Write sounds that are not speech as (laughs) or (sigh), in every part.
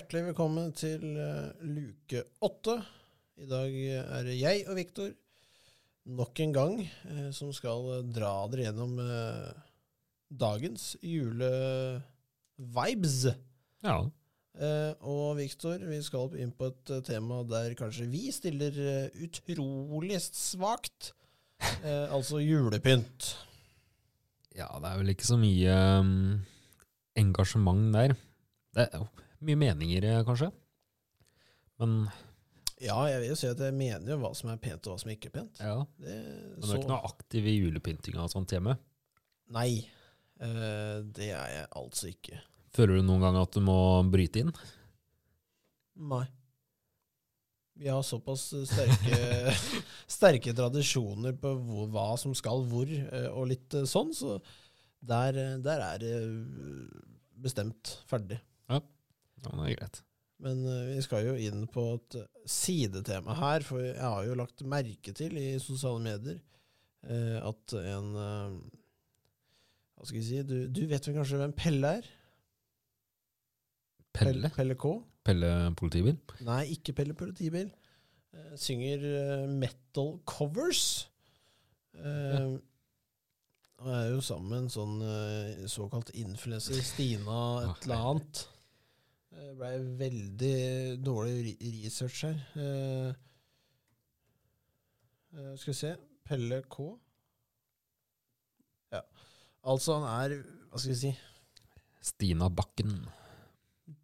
hjertelig velkommen til eh, luke åtte. I dag er det jeg og Viktor nok en gang eh, som skal dra dere gjennom eh, dagens julevibes. Ja. Og Viktor, vi skal inn på et tema der kanskje vi stiller utrolig svakt. Altså julepynt. ja, det er vel ikke så mye um, engasjement der. Det er jo mye meninger, eh, kanskje. Men Ja, jeg vil jo si at jeg mener jo hva som er pent og hva som ikke er pent. ja, Det, men du er ikke noe aktiv i julepyntinga og sånt hjemme? Nei, eh, det er jeg altså ikke. Føler du noen gang at du må bryte inn? Nei. Vi har såpass sterke, (laughs) sterke tradisjoner på hvor, hva som skal hvor, eh, og litt sånn, så der, der er det bestemt ferdig. Ja, men det er greit. Men eh, vi skal jo inn på et eh, sidetema her, for jeg har jo lagt merke til i sosiale medier eh, at en eh, Hva skal jeg si Du, du vet vel kanskje hvem Pelle er? Pelle? Pelle K? Pelle politibil? Nei, ikke Pelle Politibil. Eh, synger eh, metal covers. Eh, Og er jo sammen med en sånn såkalt influenser, Stina et eller annet. Det blei veldig dårlig research her. Eh, eh, skal vi se Pelle K. Ja. Altså, han er Hva skal vi si Stina Bakken.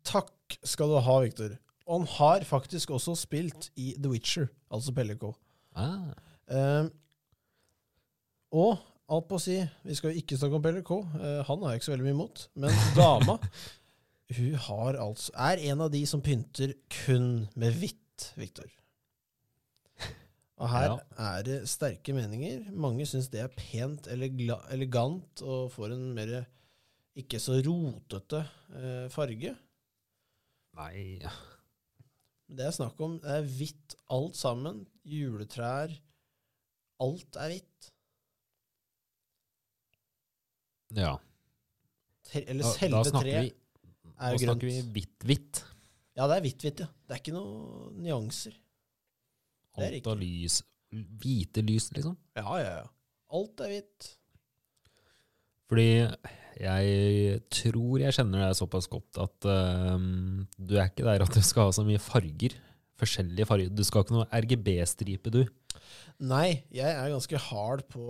Takk skal du ha, Viktor. Og han har faktisk også spilt i The Witcher, altså Pelle K. Ah, Uh, og alt på å si, vi skal jo ikke snakke om Pelle K. uh, han har jeg ikke så veldig mye imot. Men dama (laughs) hun har altså, er en av de som pynter kun med hvitt, Viktor. Og her Ja. er det sterke meninger. Mange syns det er pent eller elegant og får en mer ikke så rotete eh, farge. nei Det er snakk om det er hvitt alt sammen. Juletrær. Alt er hvitt. Ja. Eller selve da snakker treet vi, jo grønt. snakker vi hvitt-hvitt. Ja, det er hvitt-hvitt, ja. Det er ikke noen nyanser. Det er Alt av lys. Hvite lys, liksom. Ja, ja, ja. Alt er hvitt. Fordi jeg tror jeg kjenner deg såpass godt at øhm, du er ikke der at du skal ha så mye farger. Forskjellige farger. Du skal ikke noe RGB-stripe, du. Nei, jeg er ganske hard på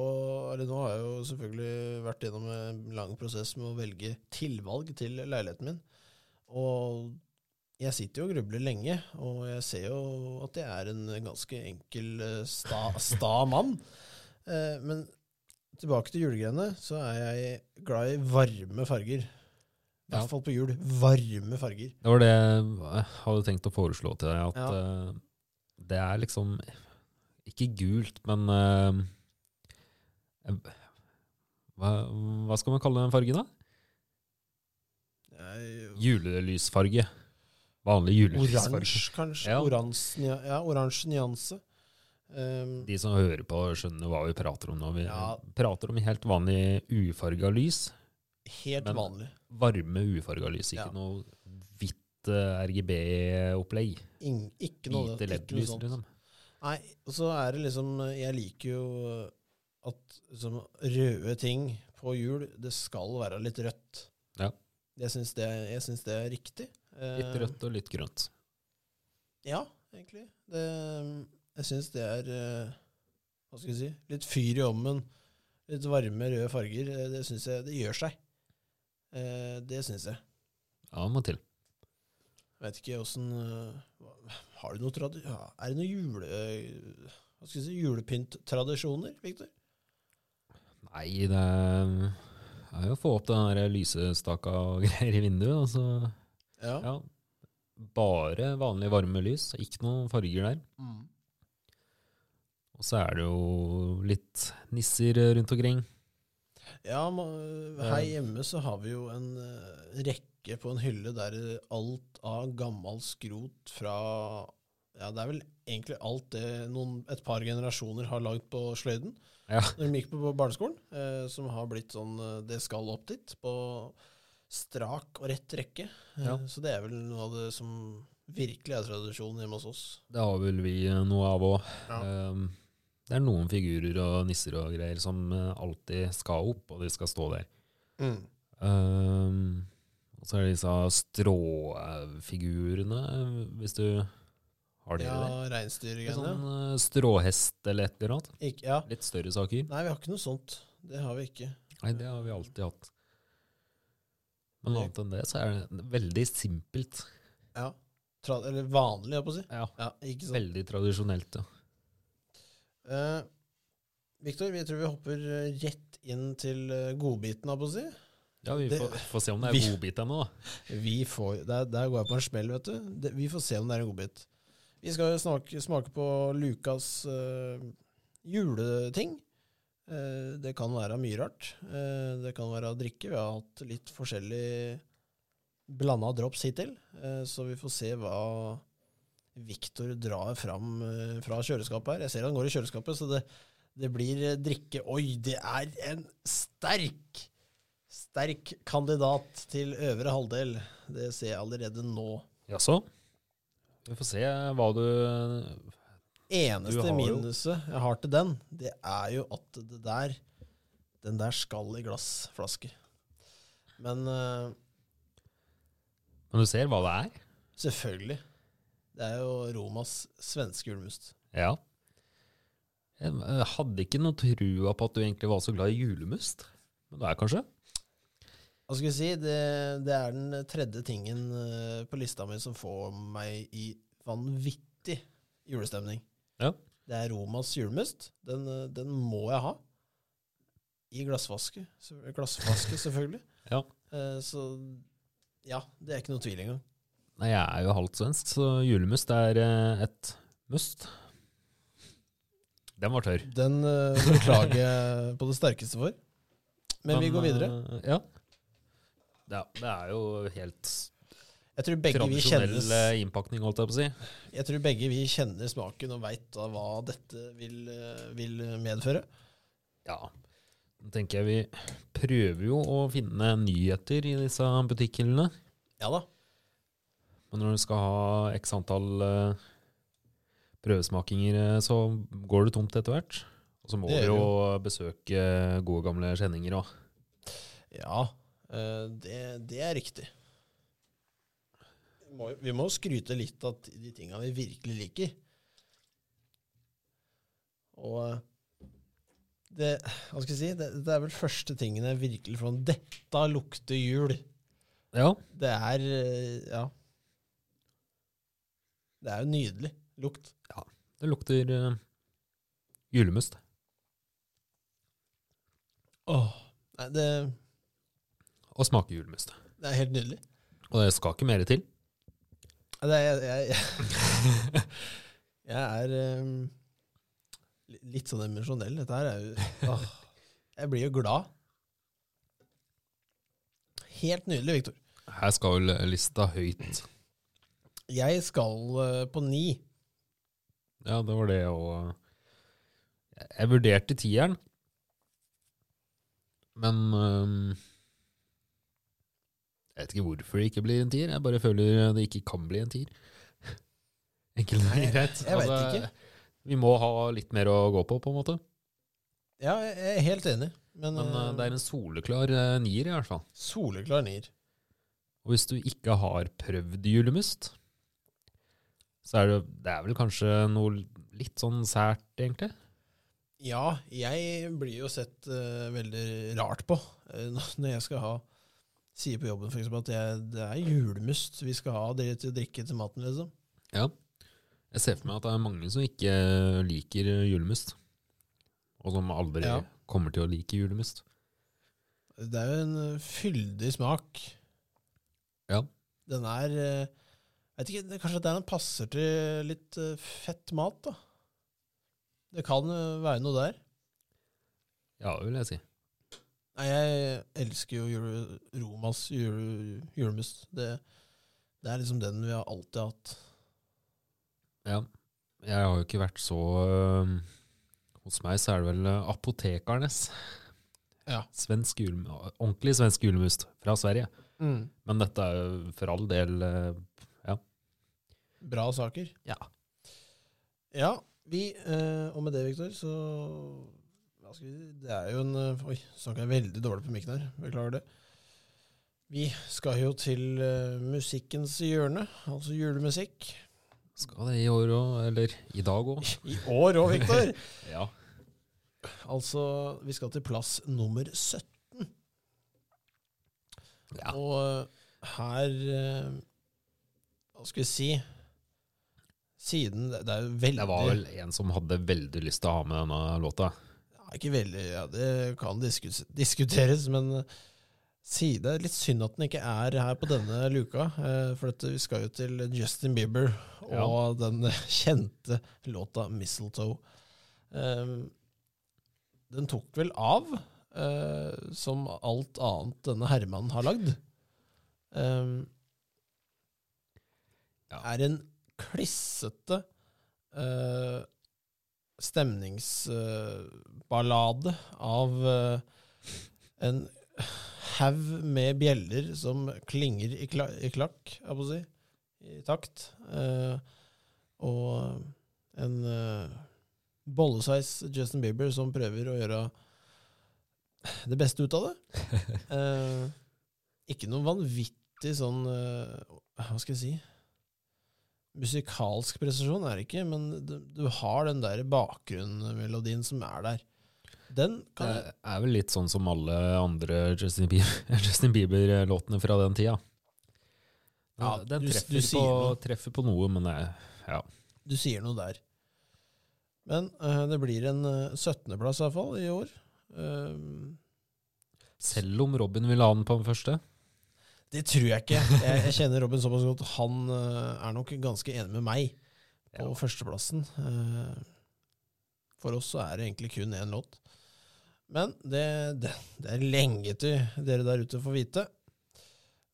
Eller nå har jeg jo selvfølgelig vært gjennom en lang prosess med å velge tilvalg til leiligheten min. Og jeg sitter jo og grubler lenge, og jeg ser jo at jeg er en ganske enkel, eh, sta, sta mann. Eh, men tilbake til julegreiene, så er jeg glad i varme farger. I hvert fall på jul. Varme farger. Det var det jeg hadde tenkt å foreslå til deg. At Ja. uh, det er liksom Ikke gult, men uh, hva, hva skal man kalle den fargen, da? Jeg, Julelysfarge. Vanlig julelysfarge. Oransje, kanskje. Ja. Oransje, ja, oransje nyanse. Um, De som hører på, skjønner hva vi prater om nå. Vi Ja. prater om helt vanlig ufarga lys. helt Men- vanlig. Varme ufarga lys, ikke Ja. noe hvitt uh, RGB-opplegg. Ikke noe, Hvite ikke noe sånt. liksom. Nei, så er det liksom Jeg liker jo at liksom, røde ting på jul, det skal være litt rødt. Ja. Jeg syns det, det er riktig. Eh, Litt rødt og litt grønt. Ja, egentlig. Det, jeg syns det er eh, Hva skal jeg si? Litt fyr i ommen. Litt varme, røde farger. eh, Det syns jeg Det gjør seg. Eh, Det syns jeg. Ja, må til. Vet ikke åssen Har du noe tradi ja, Er det noen jule... eh, Hva skal jeg si? Julepynttradisjoner, Viktor? Nei, det er jo å få opp den der lysestaka og (laughs) greier i vinduet. Og så, Ja. ja, bare vanlig varme lys, ikke noen farger der. Mm. Og så er det jo litt nisser rundt omkring. Ja, her hjemme så har vi jo en eh, rekke på en hylle der alt av gammel skrot fra Ja, det er vel egentlig alt det noen, et par generasjoner har lagd på sløyden Ja. når de gikk på barneskolen, eh, som har blitt sånn eh, Det skal opp dit. På strak og rett rekke. Ja. Eh, Så det er vel noe av det som virkelig er tradisjonen hjemme hos oss. Det har vel vi eh, noe av òg. Ja. Det er noen figurer og nisser og greier som eh, alltid skal opp, og de skal stå der. Mm. Um, og så er det disse stråfigurene, hvis du har det. Ja, reinsdyrgreiene. Sånn eh, stråhest eller et eller annet. Ikke- ja. Litt større saker. Nei, vi har ikke noe sånt. Det har vi ikke. Nei, det har vi alltid hatt. Men annet enn det, så er det veldig simpelt. Ja. Tra eller vanlig, jeg på å si. Ja, Ja. Veldig tradisjonelt, ja. Eh, Viktor, vi tror vi hopper eh, rett inn til eh, godbiten, jeg på å si. Ja, Vi Det- får, får se om det er (laughs) vi- godbit ennå, da. (laughs) Vi får, der, der går jeg på en smell, vet du. Det, vi får se om det er en godbit. Vi skal jo smake, på Lukas uh, juleting. Uh, det kan være mye rart. Uh, det kan være drikke. Vi har hatt litt forskjellig blanda drops hittil, så vi får se hva Viktor drar fram eh, fra kjøleskapet her. Jeg ser han går i kjøleskapet, så det, det blir eh, drikke. Oi, det er en sterk, sterk kandidat til øvre halvdel. Det ser jeg allerede nå. Jaså? Vi får se hva du Eneste Du minuset jeg har til den, det er jo at det der Den der skal i glassflaske. Men uh, Men du ser hva det er? selvfølgelig. Det er jo Romas svenske julemust. Ja. Jeg eh, hadde ikke noe trua på at du egentlig var så glad i julemust. Men det er kanskje? Hva skal jeg si? Det, det er den tredje tingen eh, på lista mi som får meg i vanvittig julestemning. Ja. Det er Romas julemust. Den, eh, den må jeg ha. I glassvaske, glassvaske selvfølgelig. Ja. Så ja, det er ikke noe tvil engang. Nei, jeg er jo halvt svensk, så julemust er eh, et must. Den var tørr. Den eh, beklager jeg på det sterkeste for. Men, vi går videre. Uh, ja. ja. Det er jo helt Jeg tror begge vi eh, innpakning, holdt jeg på å si. jeg tror begge vi kjenner smaken og veit hva dette vil, vil medføre. Ja. Nå tenker jeg vi prøver jo å finne nyheter i disse butikkhyllene. Ja da. Men når du skal ha x antall eh, prøvesmakinger, eh, så går det tomt etter hvert. Og så må du jo besøke gode, gamle kjenninger òg. Ja, eh, det, det er riktig. Vi må, vi må skryte litt av de tinga vi virkelig liker. Og det, hva skal jeg si, det, det er vel første tingene jeg virkelig får Dette lukter jul. Ja. Det er Ja. Det er jo nydelig lukt. Ja. Det lukter uh, julemust. Åh, nei, det, Og smaker julemust. det er helt nydelig. Og det skal ikke mer til. Nei, Det jeg, jeg, jeg, (laughs) jeg er um, litt sånn emosjonell. Dette her er jo åh, Jeg blir jo glad. Helt nydelig, Viktor. Her skal vel lista høyt. Jeg skal eh, på ni. Ja, det var det òg. Jeg vurderte tieren, men um, Jeg vet ikke hvorfor det ikke blir en tier. Jeg bare føler det ikke kan bli en tier. (laughs) Enkelt og greit. jeg vet ikke. Vi må ha litt mer å gå på, på en måte. Ja, jeg jeg er helt enig. Men, Men eh, det er en soleklar øh, nier, i hvert fall. soleklar nier. Og hvis du ikke har prøvd julemust, så er det, det er vel kanskje noe litt sånn sært, egentlig? Ja, jeg blir jo sett uh, veldig rart på uh, når jeg skal ha Sier på jobben for eksempel at jeg, det er julemust vi skal ha det til å drikke til maten, liksom. Ja. Jeg ser for meg at det er mange som ikke liker julemust. Og som aldri Ja. kommer til å like julemust. Det er jo en fyldig smak. Ja. Den er eh, vet ikke, det, Kanskje der den passer til litt eh, fett mat, da. Det kan eh, være noe der. Ja, det vil jeg si. Nei, jeg elsker jo jule, Romas jule, julemust. Det, det er liksom den vi har alltid hatt. Ja. Jeg har jo ikke vært så øh, Hos meg så er det vel Apotekernes. Ja. Svensk ordentlig svensk julemust fra Sverige. Men dette er for all del Bra saker. Ja. Ja, vi, eh, og med det, Viktor, så hva skal vi, Det er jo en eh, Oi, snakka jeg veldig dårlig på mikken her. Beklager det. Vi skal jo til eh, musikkens hjørne, altså julemusikk. Skal det i år òg, eller i dag òg? (laughs) I år òg, Viktor! (laughs) Ja. altså, vi skal til plass nummer 17. ja. Og her Hva skal vi si Siden Det det er jo veldig Det var vel en som hadde veldig lyst til å ha med denne låta. ja, Ikke veldig Ja, det kan diskuteres, men eh, si det er litt synd at den ikke er her på denne luka. eh, For dette, vi skal jo til Justin Bieber og den (laughs) kjente låta 'Mistletoe'. Eh, Den tok vel av, eh, som alt annet denne herremannen har lagd. Eh, Ja. Er en klissete uh, stemningsballade av eh, en haug med bjeller som klinger i, kla i klakk, jeg på å si, i takt. Eh, og en bollesveis Justin Bieber som prøver å gjøre det beste ut av det. (laughs) Eh, ikke noe vanvittig sånn eh, Hva skal jeg si? Musikalsk prestasjon er det ikke, men du, du har den der bakgrunnmelodien som er der. Den kan Det er vel litt sånn som alle andre Justin Bieber-låtene (laughs) Bieber-låtene fra den tida. Ja, den du- treffer, du på, treffer på noe, men det, ja. Du sier noe der. Men uh, det blir en uh, 17.-plass iallfall i år. Uh, Selv om Robin vil ha den på den første. Det tror jeg ikke. Jeg, jeg kjenner Robin såpass godt. Han eh, er nok ganske enig med meg på Ja. førsteplassen. Eh, for oss så er det egentlig kun én låt. Men det, det, det er lenge til dere der ute får vite.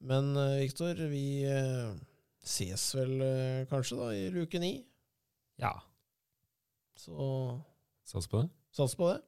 Men uh, Viktor, vi eh, ses vel eh, kanskje da i luke ni. Ja. Så Sats på det. sats på det.